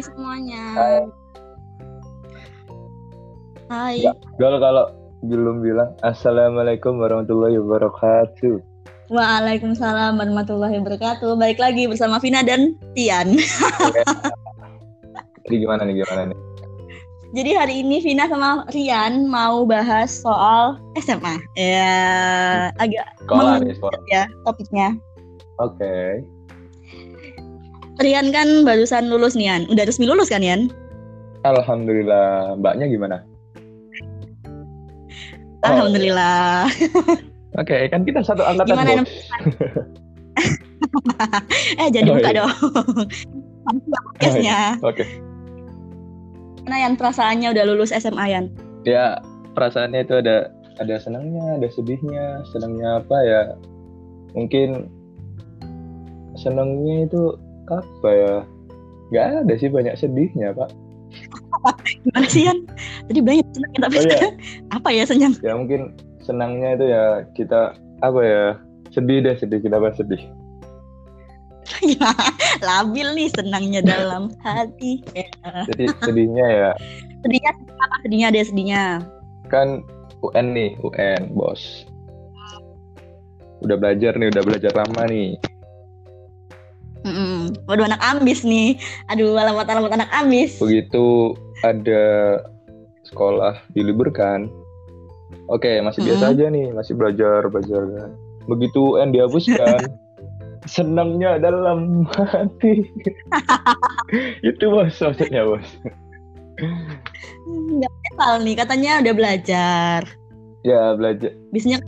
Hai semuanya. Hai. Hai. Kalau kalau belum bilang Assalamualaikum warahmatullahi wabarakatuh. Waalaikumsalam warahmatullahi wabarakatuh. Baik lagi bersama Vina dan Tian. Jadi gimana nih gimana nih? Jadi hari ini Vina sama Rian mau bahas soal SMA. Ya, agak Sekolah sekolah. ya topiknya. Oke. Rian kan barusan lulus nih Yan. Udah resmi lulus kan Yan? Alhamdulillah. Mbaknya gimana? Oh, Alhamdulillah. Oke, kan kita satu angkatan. Gimana, eh jadi Oh, buka iya. dong. Podcastnya. Oke. Gimana Yan perasaannya udah lulus SMA Yan? Ya, perasaannya itu ada ada senangnya, ada sedihnya. Senangnya apa ya? Mungkin senangnya itu apa ya? Gak ada sih banyak sedihnya, Pak. Gimana sih Yan? Tadi banyak senang tapi Oh, iya. apa ya senyum? Ya mungkin senangnya itu ya kita apa ya? Sedih deh, sedih kita bahas sedih. Ya, labil nih senangnya dalam hati. Ya. Jadi sedihnya ya Sedihnya apa? Sedihnya deh sedihnya. kan UN nih, UN, bos. Udah belajar nih, udah belajar lama nih. Mm-mm. Waduh anak ambis nih. Aduh alamat-alamat anak ambis. Begitu ada sekolah diliburkan, oke masih biasa Mm. aja nih, masih belajar belajar kan. Begitu UN dihapuskan, senangnya dalam hati. Itu bos maksudnya bos. Nggak metal nih katanya udah belajar. Ya belajar, Biasanya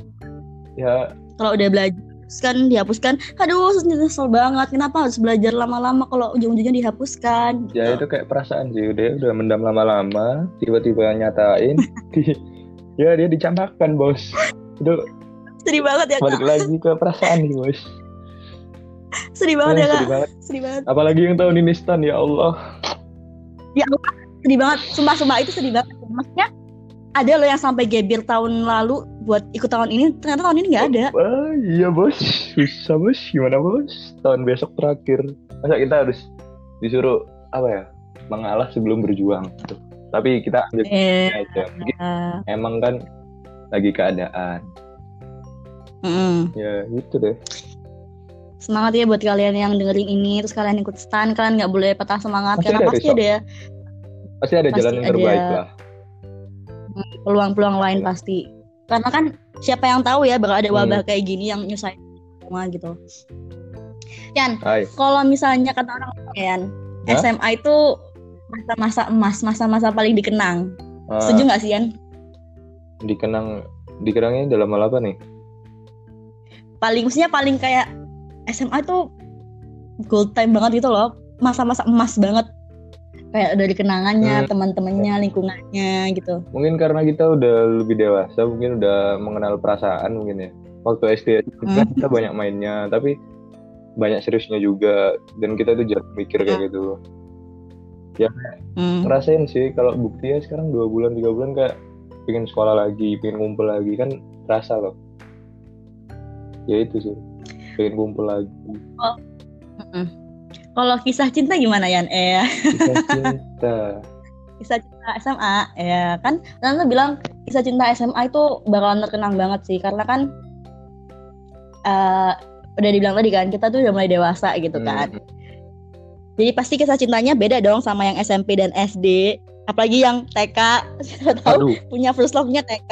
ya kalau udah belajar terus kan dihapuskan. Aduh nyesel banget. Kenapa harus belajar lama-lama kalau ujung-ujungnya dihapuskan? ya Gitu. itu kayak perasaan sih, udah udah mendam lama-lama, tiba-tiba nyatain, di- ya dia dicampakkan bos. Itu Sedih banget ya kak. balik lagi ke perasaan nih bos. Sedih banget ya Ya, kak. sedih banget. Sedih banget. Apalagi yang tahun ini stan ya Allah. Ya Allah, sedih banget. Sumpah-sumpah itu sedih banget. Maksudnya ada loh yang sampai gebir tahun lalu buat ikut tahun ini, ternyata tahun ini nggak ada. Wah, iya bos, bisa bos, gimana bos? Tahun besok terakhir, masa kita harus disuruh apa ya, mengalah sebelum berjuang. Tuh. Tapi kita ambil Eh, aja. Mungkin eh, emang kan lagi keadaan, mm. ya gitu deh. Semangat ya buat kalian yang dengerin ini, terus kalian ikut stan, kalian nggak boleh patah semangat Pasti karena ada pasti ada Pasti ada Pasti jalan yang terbaik lah. peluang-peluang lain Iya. pasti. Karena kan siapa yang tahu ya bakal ada Hmm. wabah kayak gini yang nyusahin semua gitu. Yan, kalau misalnya kata orang Yan, Hah? SMA itu masa-masa emas, masa-masa paling dikenang. ah, Setuju nggak sih Yan? dikenang, dikenangnya dalam hal apa nih? paling maksudnya paling kayak SMA itu gold time banget gitu loh masa-masa emas banget kayak dari kenangannya Hmm. teman-temannya lingkungannya gitu Mungkin karena kita udah lebih dewasa, mungkin udah mengenal perasaan mungkin ya. Waktu SD kan Hmm. kita banyak mainnya, tapi banyak seriusnya juga dan kita tuh jarang mikir kayak gitu. Hmm. Ngerasain sih kalau bukti ya sekarang dua bulan tiga bulan kayak pengen sekolah lagi, pengen ngumpul lagi kan rasa loh. Ya itu sih, pengen kumpul lagi. Mm-mm. Kalau kisah cinta gimana Yan eh Kita cinta. kisah cinta SMA ya kan Tante bilang kisah cinta SMA itu bakalan terkenang banget sih karena kan eh udah dibilang tadi kan kita tuh udah mulai dewasa gitu kan Hmm. Jadi pasti kisah cintanya beda dong sama yang SMP dan SD. Apalagi yang TK, tahu Aduh, punya first love-nya TK.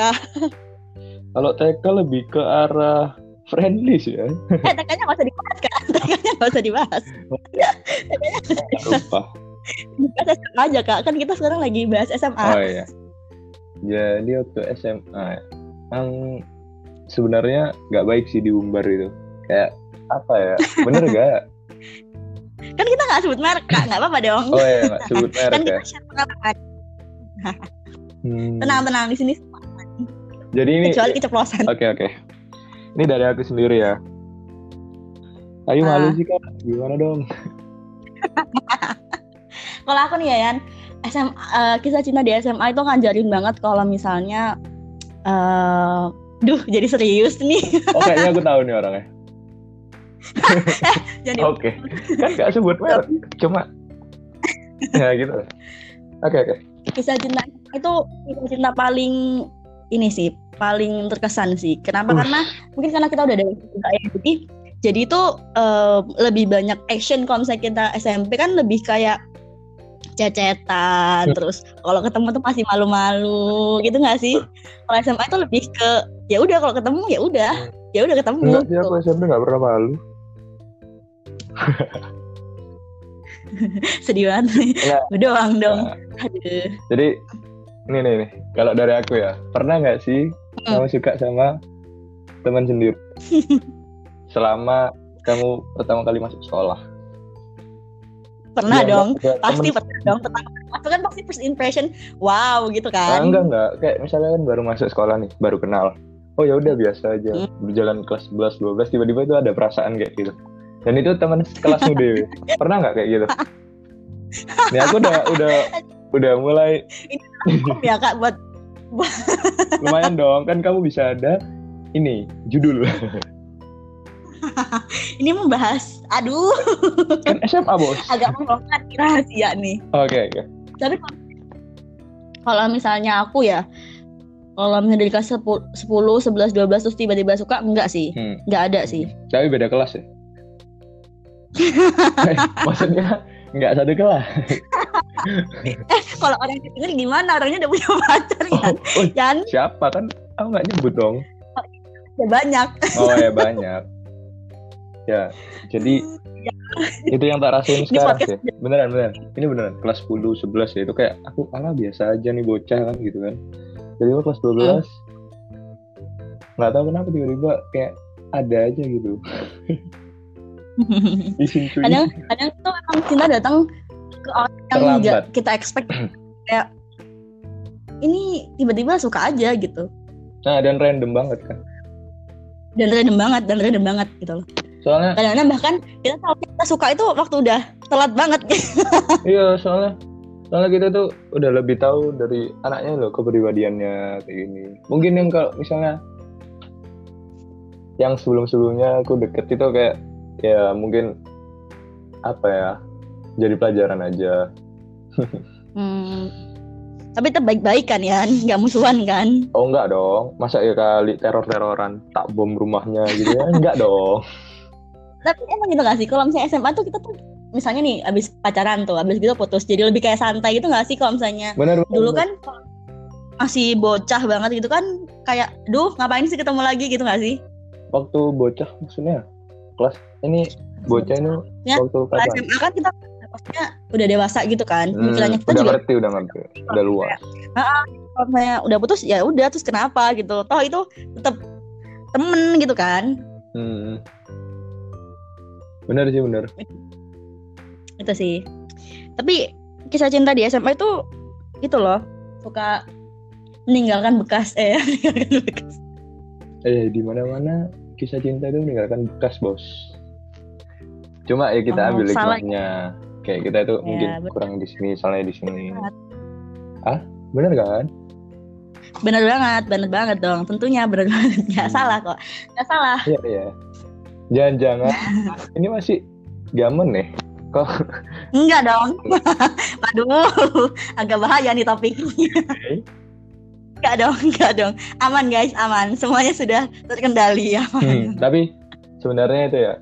kalau TK lebih ke arah friendly sih ya. Eh TK-nya gak usah dibahas kan? TK-nya gak usah dibahas. Lupa. Bahas SMA aja kak. Kan kita sekarang lagi bahas SMA. Oh iya. Jadi waktu SMA, yang sebenarnya nggak baik sih diumbar itu. Kayak apa ya? Bener gak? Kan kita gak sebut merek kak. Gak apa-apa dong. Oh iya, nggak sebut kan merek kita ya. share pengalaman. Hmm. Tenang-tenang di sini. Jadi ini, Kecuali keceplosan. oke oke. Ini dari aku sendiri ya. Ayo Ah. malu sih kak. Gimana dong? Kalau aku nih ya Yan, SMA, eh, kisah cinta di SMA itu ngajarin banget kalau misalnya eh duh jadi serius nih. Oh kayaknya aku tahu nih orangnya. jadi Oke. Kan nggak sebut merek. Cuma ya gitu oke oke kisah cinta itu kisah cinta paling ini sih paling terkesan sih kenapa Ush. karena mungkin karena kita udah ada juga ya jadi jadi itu eh, lebih banyak action kalau misalnya kita SMP kan lebih kayak cecetan terus kalau ketemu tuh masih malu-malu gitu nggak sih? Kalau SMA itu lebih ke ya udah kalau ketemu ya udah ya udah ketemu enggak sih gitu. aku SMP nggak pernah malu. Sedih banget. Doang dong. Nah, aduh. Jadi ini nih, nih. Kalau dari aku ya pernah nggak sih Hmm. kamu suka sama teman sendiri selama kamu pertama kali masuk sekolah. Pernah Iya, dong. enggak, pasti temen- pernah dong. Pertama kan pasti first impression wow gitu kan. Enggak enggak. Kayak misalnya kan baru masuk sekolah nih baru kenal. Oh ya udah biasa aja. Hmm. berjalan kelas 11 12 tiba-tiba itu ada perasaan kayak gitu. Dan itu teman kelasmu dewe pernah nggak kayak gitu? Nih aku udah udah udah mulai ya kak buat lumayan dong. Kan kamu bisa ada ini judul ini membahas aduh. Kan SMA bos. Oke agak membongkar rahasia nih. Oke tapi kalau- misalnya aku ya kalau misalnya dari kelas 10, 10 11 12 terus tiba-tiba suka enggak sih. Hmm. enggak ada sih. Tapi beda kelas ya. Eh, maksudnya nggak satu kelas. Kalau orang yang denger gimana? Orangnya udah punya pacar kan? oh, kan? siapa? Kan aku nggak nyebut dong. Ya banyak. Oh ya banyak ya jadi itu yang tak rasain sekarang sih. beneran beneran. Ini beneran kelas 10 11 ya. Itu kayak aku ala biasa aja nih bocah kan gitu kan. Jadi kelas 12 nggak tahu kenapa tiba-tiba kayak ada aja gitu. Kadang kadang tuh emang cinta datang ke orang yang kita expect. Kayak ini tiba-tiba suka aja gitu. Nah dan random banget kan. Dan random banget dan random banget gitu loh soalnya kadang-kadang bahkan kita tahu kita suka itu waktu udah telat banget. Iya soalnya soalnya kita tuh udah lebih tahu dari anaknya loh kepribadiannya kayak gini. Mungkin yang kalau misalnya yang sebelum-sebelumnya aku deket itu kayak ya mungkin apa ya jadi pelajaran aja. Hmm. Tapi tetap baik-baik kan ya, nggak musuhan kan? oh enggak dong. Masa ya kali teror-teroran tak bom rumahnya gitu ya? Enggak dong Tapi emang gitu gak sih? Kalau misalnya SMA tuh kita tuh misalnya nih abis pacaran tuh, abis gitu putus, jadi lebih kayak santai gitu gak sih? Kalau misalnya bener dulu kan masih bocah banget gitu kan, kayak, duh ngapain sih ketemu lagi gitu gak sih? waktu bocah maksudnya kelas ini bocah ini Ya, waktu kapan SMA kan kita maksudnya udah dewasa gitu kan, Hmm, pikirannya kita udah juga ngerti udah ngerti udah luas kalau misalnya udah putus ya udah terus kenapa gitu, toh itu tetap temen gitu kan? hmm. Bener sih bener itu sih tapi kisah cinta di SMA itu itu loh suka meninggalkan bekas eh meninggalkan bekas Eh di mana mana kisah cinta itu meninggalkan bekas bos. Cuma ya kita Oh, ambil hikmahnya. Kayak kita itu Ya, mungkin betul. kurang di sini, salahnya di sini. Benar. Ah, bener kan? bener banget bener banget dong tentunya bener banget nggak Hmm. salah kok nggak salah Iya iya. Jangan-jangan. Ini masih gamen nih. Kok? Enggak dong. Aduh agak bahaya nih topiknya. Enggak dong enggak dong. Aman guys aman. Semuanya sudah terkendali ya. Hmm, tapi sebenarnya itu ya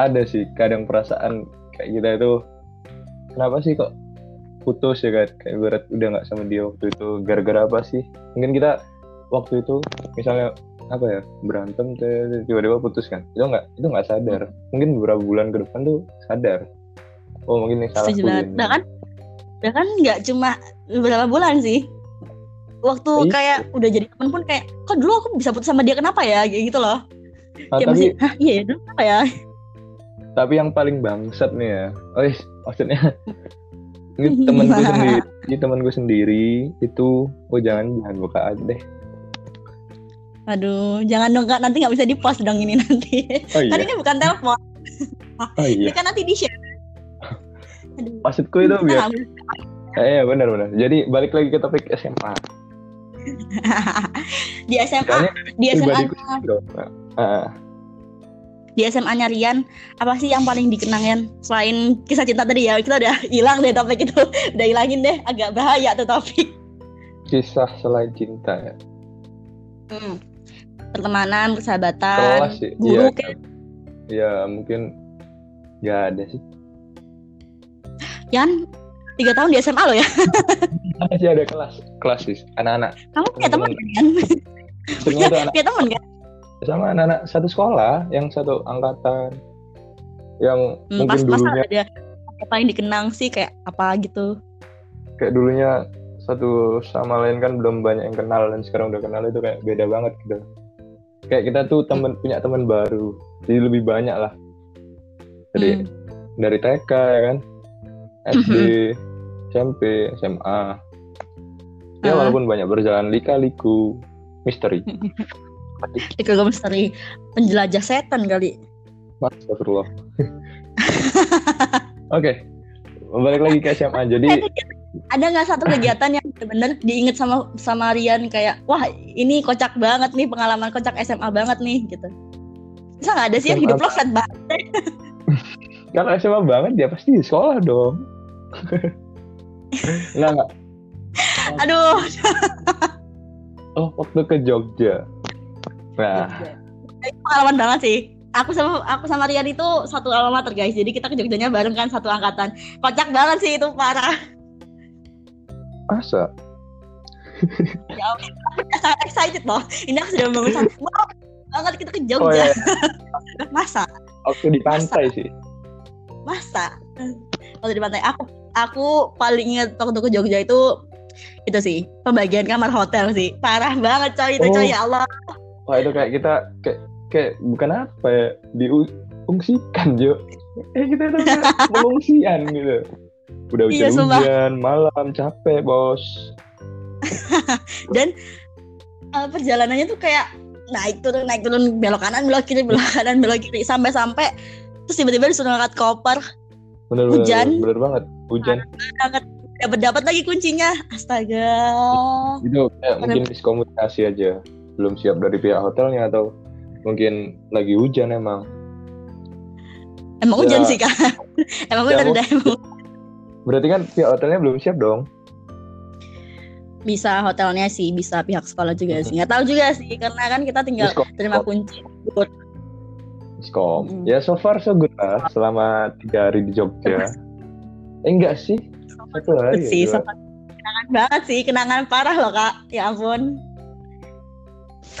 ada sih kadang perasaan kayak kita itu kenapa sih kok putus ya kan kayak berat udah nggak sama dia waktu itu. Gara-gara apa sih? Mungkin kita waktu itu misalnya apa ya berantem tiba-tiba putus kan? Itu nggak itu nggak sadar. Mungkin beberapa bulan ke depan tuh sadar. Oh mungkin ini salah setuju banget bahkan bahkan nggak cuma beberapa bulan sih. Waktu Iya. kayak udah jadi temen pun kayak kok dulu aku bisa putus sama dia kenapa ya? Kayak gitu loh. Ah, kayak tapi masih Hah, iya ya dulu kenapa ya? Tapi yang paling bangsat nih ya. Oh iya, maksudnya ini temanku sendiri ini temanku sendiri itu oh jangan jangan buka aja deh aduh jangan dong kak. Nanti nggak bisa di post dong ini nanti. Oh kan iya. ini bukan telepon. Oh iya. Ini kan nanti di share aduh. Maksudku itu biar eh, iya benar benar. Jadi balik lagi ke topik SMA di SMA Kayaknya di SMA di SMA-nya Rian apa sih yang paling dikenangin selain kisah cinta tadi ya kita udah hilang deh topik itu. Udah hilangin deh agak bahaya tuh topik. Kisah selain cinta ya. Hmm. Pertemanan persahabatan kelas sih. guru iya. kayak ya mungkin nggak ada sih. Yan tiga tahun di SMA lo ya? Masih ada kelas. Kelas sih. Anak-anak. Kamu punya teman kan? Punya teman kan? Sama anak-anak satu sekolah yang satu angkatan. Yang hmm, mungkin pas pas dulunya ada yang paling dikenang sih kayak apa gitu? Kayak dulunya satu sama lain kan belum banyak yang kenal dan sekarang udah kenal itu kayak beda banget gitu kayak kita tuh temen punya teman baru. Jadi lebih banyak lah. Jadi Hmm. dari TK ya kan? SD SMP SMA ya Ah. walaupun banyak berjalan lika-liku misteri. Gue misteri. Penjelajah setan kali. Astagfirullah. Oke balik lagi ke SMA jadi ada nggak satu kegiatan yang bener-bener diinget sama sama Rian? Kayak wah ini kocak banget nih pengalaman kocak SMA banget nih gitu. Bisa nggak ada sih yang SMA hidup lo flat banget? Kalau SMA banget ya pasti di sekolah dong. Nggak nggak. Aduh. Oh waktu ke Jogja. Nah. Itu pengalaman banget sih. Aku sama aku sama Rian itu satu alma mater guys. Jadi kita ke Jogjanya bareng kan satu angkatan. Kocak banget sih itu parah masa? Ya ampun, aku sangat excited loh. Ini aku sudah bangun sama wow banget kita ke oh Jogja ya masa? Waktu di pantai sih. Masa? Waktu di pantai. Aku aku paling inget waktu ke Jogja itu itu sih. Pembagian kamar hotel sih. Parah banget coy. Itu Oh. coy ya Allah. Wah itu kayak kita kayak kayak bukan apa ya diungsikan Jo eh kita itu pengungsian gitu udah Iya, hujan-hujan malam capek bos. Eh, perjalanannya tuh kayak naik turun naik turun belok kanan belok kiri belok kanan belok kiri. Sampai sampai terus tiba-tiba disuruh angkat koper. Bener Hujan. bener, bener banget. Hujan. Angkat dapat dapat lagi kuncinya. Astaga. Itu kayak mungkin miskomunikasi aja. Belum siap dari pihak hotelnya atau mungkin lagi hujan emang. Emang Ya. hujan sih kan emang Ya, bener dah emang berarti kan pihak hotelnya belum siap dong. Bisa hotelnya sih bisa pihak sekolah juga sih. Nggak tahu juga sih karena kan kita tinggal Miskom. terima kunci. Miskom Mm. ya so far so good lah selama tiga hari di Jogja. Eh enggak sih. Satu hari ya, sih sama kenangan banget sih kenangan parah loh kak. Ya ampun.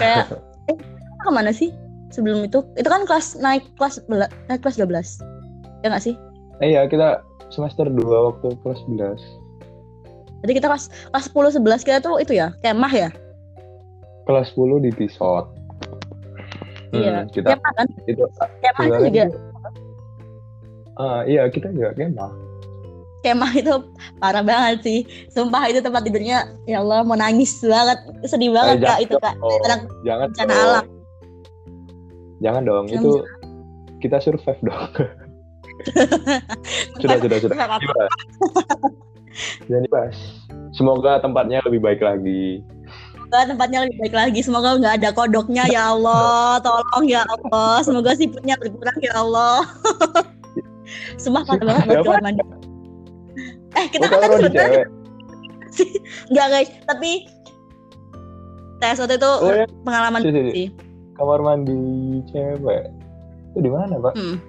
Kayak eh ke mana sih sebelum itu? Itu kan kelas naik kelas bela- naik kelas 12 ya nggak sih? Eh, iya kita semester 2 waktu kelas 11 jadi kita kelas kelas 10 11 kita tuh itu ya kemah ya? Kelas 10 di Tisot Hmm, iya kita kemah kan? itu kemah itu juga? itu- Ah, iya kita juga kemah kemah itu parah banget sih. Sumpah itu tempat tidurnya ya Allah mau nangis banget. Sedih banget Eh, kak jangan itu kak. dong. anak jangan bencana alam. Jangan dong Jangan itu kita survive dong sudah sudah sudah Nggak apa-apa. dibahas semoga tempatnya lebih baik lagi Semoga tempatnya lebih baik lagi. Semoga nggak ada kodoknya ya Allah. Tolong ya Allah. Semoga siputnya berkurang ya Allah. Sumpah parah banget buat kamar mandi. Eh kita Oh, kan tadi sebenarnya nggak guys, tapi tes waktu itu oh ya pengalaman sih. kamar mandi cewek itu di mana pak Hmm.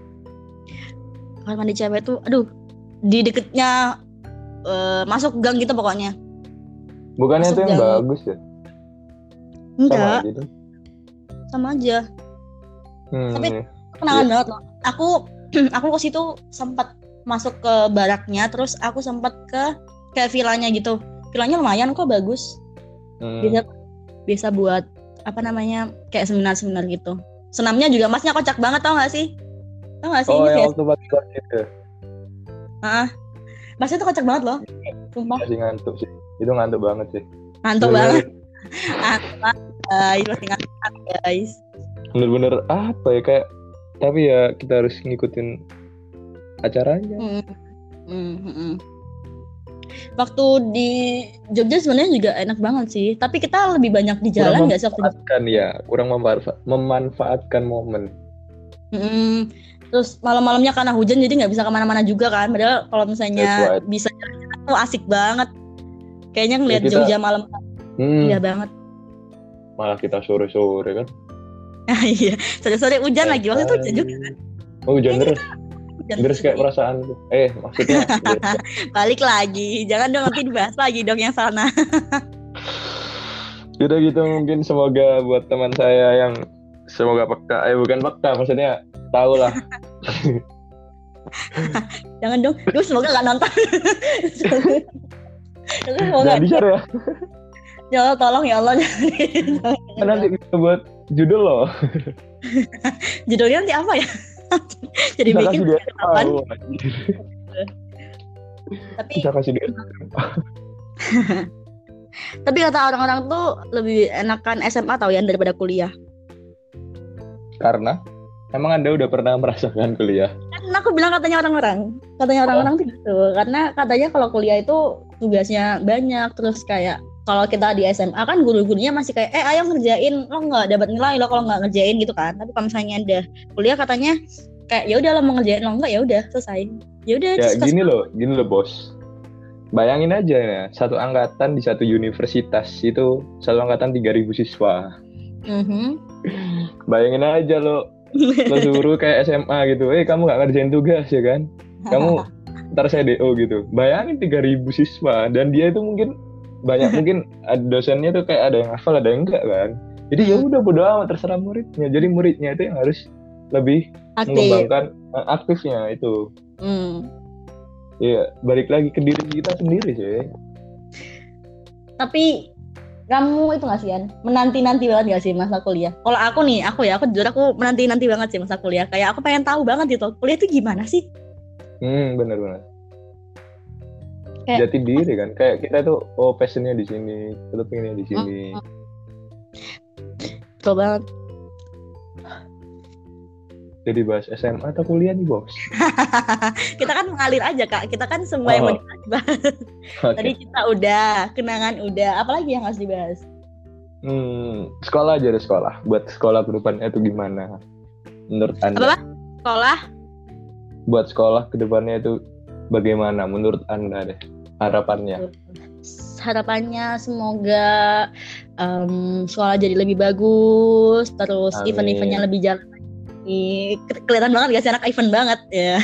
Kamar mandi cewek tuh, aduh, di deketnya eh, masuk gang gitu pokoknya. bukannya Masuk itu yang gang. bagus ya Enggak, sama gitu sama aja. hmm, Tapi- iya. Kenangan banget loh. Aku aku ke situ sempat masuk ke baraknya, terus aku sempat ke kayak villanya gitu. Villanya lumayan kok bagus. Hmm. Bisa bisa buat apa namanya kayak seminar-seminar gitu. Senamnya juga masnya kocak banget tau gak sih? Tau gak sih oh ini yang waktu pagi-pagi itu masnya tuh kocak banget loh. Sumpah. Masih ngantuk sih. Itu ngantuk banget sih. Ngantuk banget. Ngantuk guys, masih ngantuk guys. bener-bener apa ya kayak tapi ya kita harus ngikutin acaranya. Hmm. Hmm, hmm, hmm. Waktu di Jogja sebenarnya juga enak banget sih, tapi kita lebih banyak di jalan Kurang nggak sih di memanfaatkan ya. Kurang memanfa- memanfaatkan momen. Mm, terus malam-malamnya karena hujan jadi nggak bisa ke mana-mana juga kan. Padahal kalau misalnya right. bisa jalan-jalan tuh asik banget. Kayaknya ngeliat Ya, Jogja malam. Hmm, indah banget. Malah kita sore-sore kan. iya sore-sore hujan lagi. Waktu itu hujan juga kan? Oh, hujan Kayaknya terus. hujan Terus kayak perasaan. Eh, maksudnya balik lagi. Jangan dong nanti dibahas lagi dong yang sana. Udah gitu mungkin semoga buat teman saya yang semoga peka, eh bukan peka, maksudnya tahu lah. jangan dong Duh, semoga nggak nonton Duh, semoga Jangan di-share ya. ya Allah tolong ya Allah jangan Kan nanti kita buat judul loh. judulnya nanti apa ya jadi Bisa bikin dia tapi Bisa kasih dia. tapi kata orang-orang tuh lebih enakan SMA tau ya daripada kuliah Karena emang Anda udah pernah merasakan kuliah. kan aku bilang katanya orang-orang katanya orang-orang tuh gitu karena katanya kalau kuliah itu tugasnya banyak terus kayak kalau kita di SMA kan guru-gurunya masih kayak eh ayo ngerjain lo nggak dapat nilai lo kalau nggak ngerjain gitu kan tapi kalau misalnya ada kuliah katanya kayak ya udah lo mau ngerjain lo nggak ya udah selesai ya udah Ya gini loh, gini loh bos. Bayangin aja ya, satu angkatan di satu universitas itu satu angkatan 3000 siswa. Mhm. Bayangin aja lo, lo suruh kayak SMA gitu, eh kamu nggak ngerjain tugas ya kan? Kamu ntar saya DO gitu. Bayangin 3000 siswa dan dia itu mungkin banyak mungkin dosennya tuh kayak ada yang hafal ada yang enggak kan. Jadi ya udah bodo amat terserah muridnya. Jadi muridnya itu yang harus lebih aktif mengembangkan eh, aktifnya itu. Hmm. Iya, balik lagi ke diri kita sendiri sih. tapi kamu itu nggak sih An? menanti-nanti banget gak sih masa kuliah? Kalau aku nih, aku ya, aku jujur aku menanti-nanti banget sih masa kuliah. Kayak aku pengen tahu banget gitu, kuliah itu gimana sih? Hmm, benar-benar. Kayak- Jati diri kan, kayak kita tuh oh passionnya di sini, kita pengennya di sini. Betul banget. Jadi bahas SMA atau kuliah nih bos? kita kan mengalir aja kak, kita kan semua yang Oh. mau dibahas. Oke. Tadi cinta udah, kenangan udah, apalagi yang harus dibahas? Hmm, sekolah aja deh sekolah. Buat sekolah ke depannya itu gimana? Menurut anda? Apa? Sekolah? Buat sekolah ke depannya itu bagaimana? Menurut anda deh harapannya? Harapannya semoga em, sekolah jadi lebih bagus, terus event-eventnya lebih jalan Ke- Kelihatan banget gak sih anak event banget ya.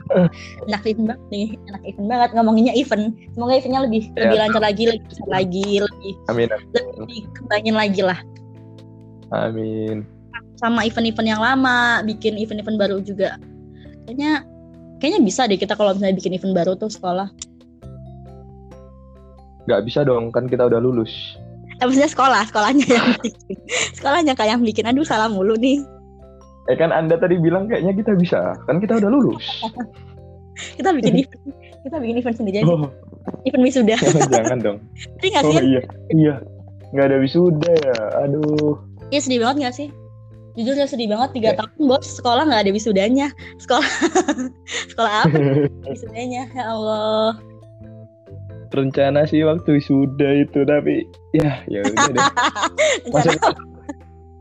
anak event banget nih, anak event banget ngomonginnya event. Semoga eventnya lebih Ya. lebih lancar lagi, lebih besar lagi, lebih Amin, lebih kembangin lagi lah. amin. Sama event-event yang lama, bikin event-event baru juga. Kayaknya kayaknya bisa deh kita kalau misalnya bikin event baru tuh sekolah. Gak bisa dong, kan kita udah lulus. Eh, maksudnya sekolah, sekolahnya yang bikin. Sekolahnya kayak yang bikin. Aduh, salah mulu nih. Eh kan anda tadi bilang kayaknya kita bisa, kan kita udah lulus. Kita bikin event. Kita bikin event sendiri aja. Oh, Event wisuda. jangan dong. Sedih gak sih? Oh iya, iya. Nggak ada wisuda ya. Aduh. Iya sedih banget gak sih? Jujur ya sedih banget. Tiga Ya. tahun bos, sekolah gak ada wisudanya. Sekolah sekolah apa wisudanya? Ya Allah. Rencana sih waktu wisuda itu, tapi ya, ya udah deh. Rencana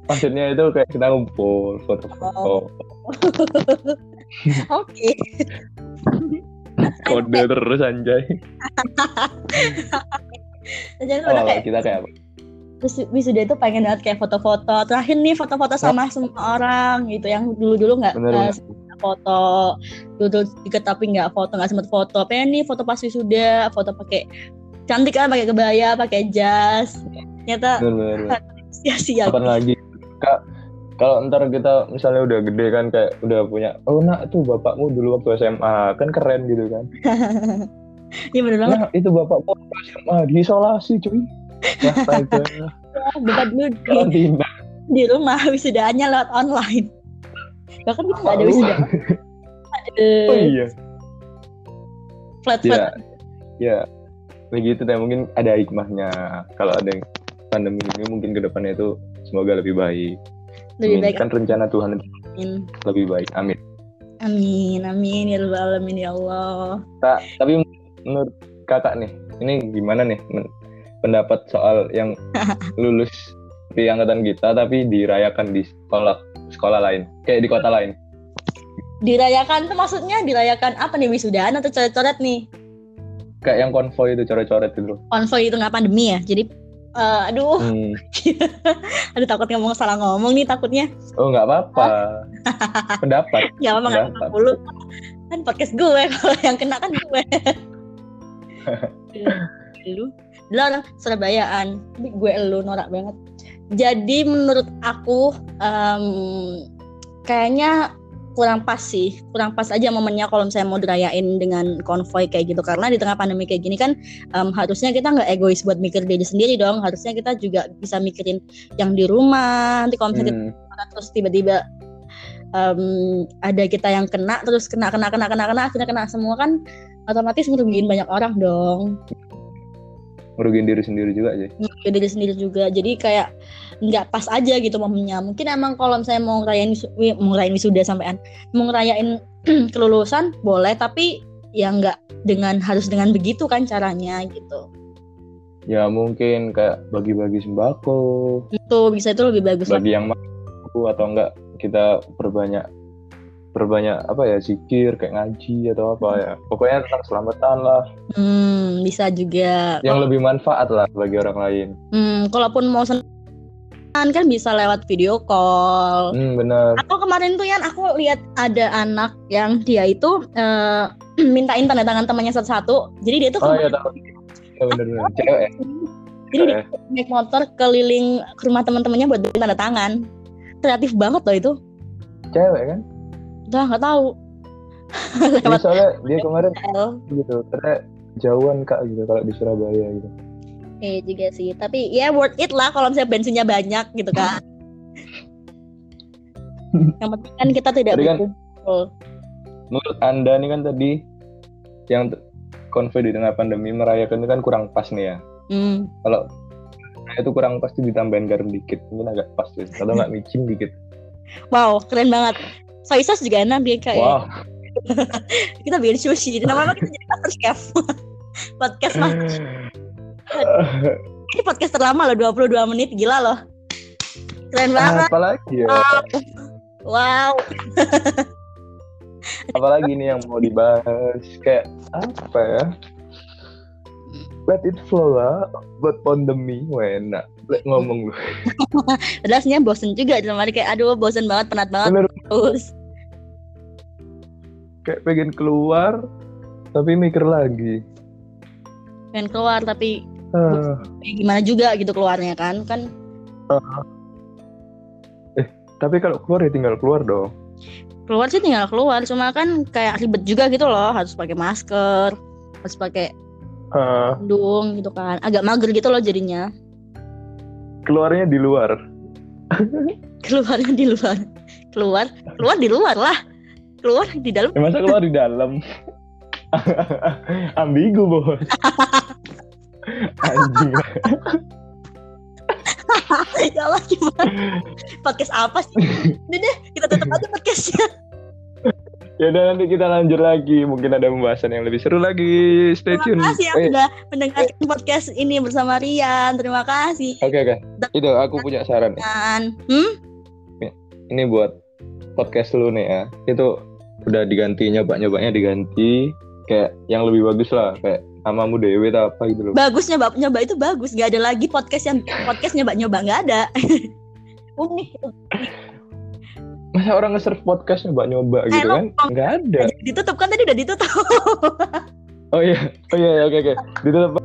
Maksudnya, itu kayak kita ngumpul, foto-foto, Oh. Oke. kode terus anjay. Rencana Oh, kayak kita kayak apa? terus wisuda itu pengen banget kayak foto-foto. Terakhir nih foto-foto sama semua orang gitu yang dulu-dulu nggak Bener, eh, bener. foto dulu dikit tapi nggak foto nggak sempet foto pengen nih foto pas wisuda foto pakai cantik kan pakai kebaya pakai jas ternyata sia-sia Kapan lagi? Kak, kalau ntar kita misalnya udah gede kan kayak udah punya, oh nak tuh bapakmu dulu waktu SMA kan keren gitu kan. iya bener banget Nah itu bapakmu waktu SMA diisolasi cuy. Astaga, bukan dulu di, di rumah wisudanya lewat online bahkan kita nggak ada wisuda Oh iya. flat Ya, flat ya. Begitu deh mungkin ada hikmahnya. Kalau ada yang pandemi ini mungkin ke depannya itu semoga lebih baik. lebih Amin. baik Kan rencana Tuhan amin lebih baik. Amin. amin amin ya rabbal alamin ya Allah Kak, tapi menurut kakak nih, ini gimana nih pendapat soal yang lulus di angkatan kita tapi dirayakan di sekolah sekolah lain kayak di kota lain Dirayakan tuh maksudnya dirayakan apa nih wisudaan atau coret-coret nih? kayak yang konvoy itu coret-coret itu Konvoy itu nggak pandemi ya? Jadi eh, aduh, hmm. aduh takut ngomong salah ngomong nih takutnya. oh nggak apa-apa pendapat Ya apa nggak Pendapat. dulu kan podcast gue kalau yang kena kan gue. lu lu orang Surabayaan gue elu norak banget jadi menurut aku em, kayaknya kurang pas sih. Kurang pas aja momennya kalau misalnya mau dirayain dengan konvoy kayak gitu. Karena di tengah pandemi kayak gini kan em, harusnya kita nggak egois buat mikir diri sendiri dong. Harusnya kita juga bisa mikirin yang di rumah. Nanti kalau misalnya Hmm. kita terus tiba-tiba em, ada kita yang kena terus kena kena kena kena kena akhirnya kena semua kan otomatis ngerugiin banyak orang dong. Ngerugiin diri sendiri juga aja. Ke diri sendiri juga. Jadi kayak nggak pas aja gitu momennya. Mungkin emang kalau misalnya mau ngerayain mau ngerayain wisuda sampean mau ngerayain kelulusan boleh tapi ya nggak dengan harus dengan begitu kan caranya gitu. Ya mungkin kayak bagi-bagi sembako. Itu bisa itu lebih bagus bagi yang mampu atau enggak kita perbanyak perbanyak apa ya zikir kayak ngaji atau apa ya. Pokoknya tentang selamatan lah. Hmm, bisa juga. Yang lebih manfaat lah bagi orang lain. Hmm, kalaupun mau senang kan bisa lewat video call hmm benar Atau kemarin tuh Yan aku lihat ada anak yang dia itu eh, mintain tanda tangan temannya satu-satu. Jadi dia tuh oh iya tahu ya benar benar cewek ya? jadi dia naik motor keliling ke rumah teman-temannya buat tanda tangan. Kreatif banget loh itu. cewek kan Udah nggak tahu. Jadi Lewat soalnya dia kemarin gitu karena jauhan kak gitu kalau di Surabaya gitu Eh juga sih. Tapi ya worth it lah kalau misalnya bensinnya banyak gitu kan. yang penting kan kita tidak Tadi kan- berkumpul. menurut anda nih kan tadi yang konvoy di tengah pandemi merayakan itu kan kurang pas nih ya Hmm. kalau itu kurang pas tuh ditambahin garam dikit mungkin agak pas tuh atau nggak micin dikit Wow, keren banget. Soy sauce juga enak dia kayak wah kita bikin sushi. Namanya kita jadi master chef. Podcast mah ini podcast terlama loh 22 menit gila loh. Keren banget. apalagi ya Wow. apalagi nih yang mau dibahas kayak apa ya let it flow lah buat pandemi enak Let ngomong lu Padahal bosen juga lemari kayak aduh bosen banget penat banget bener terus. kayak pengen keluar tapi mikir lagi Pengen keluar tapi Ya gimana juga gitu keluarnya kan kan? Tapi kalau keluar ya tinggal keluar dong. Keluar sih tinggal keluar cuma kan kayak ribet juga gitu loh harus pakai masker harus pakai pelindung gitu kan. Agak mager gitu loh jadinya. Keluarnya di luar. Keluarnya di luar. Keluar keluar di luar lah. Keluar di dalam. Ya masa keluar di dalam? Ambigu bos anjing. Ya Allah gimana? Podcast apa sih? Udah deh kita tutup aja podcastnya. Ya udah nanti kita lanjut lagi. Mungkin ada pembahasan yang lebih seru lagi. Stay tune. terima kasih yang Eh, sudah mendengarkan podcast ini bersama Rian. Terima kasih. Oke oke. Itu aku punya saran. Hmm? Ini buat podcast lu nih ya. Itu udah diganti nyoba nyobanya diganti. Kayak yang lebih bagus lah kayak namamu Dewi atau apa gitu loh. Bagus nyoba nyoba itu bagus. Nggak ada lagi podcast yang podcast nyoba nyoba nggak ada. Unik. Masa orang nge-serve podcast nyoba nyoba gitu Emang kan? nggak ada. Ditutup kan tadi udah ditutup. Oh iya. Oh iya iya, oke oke. Ditutup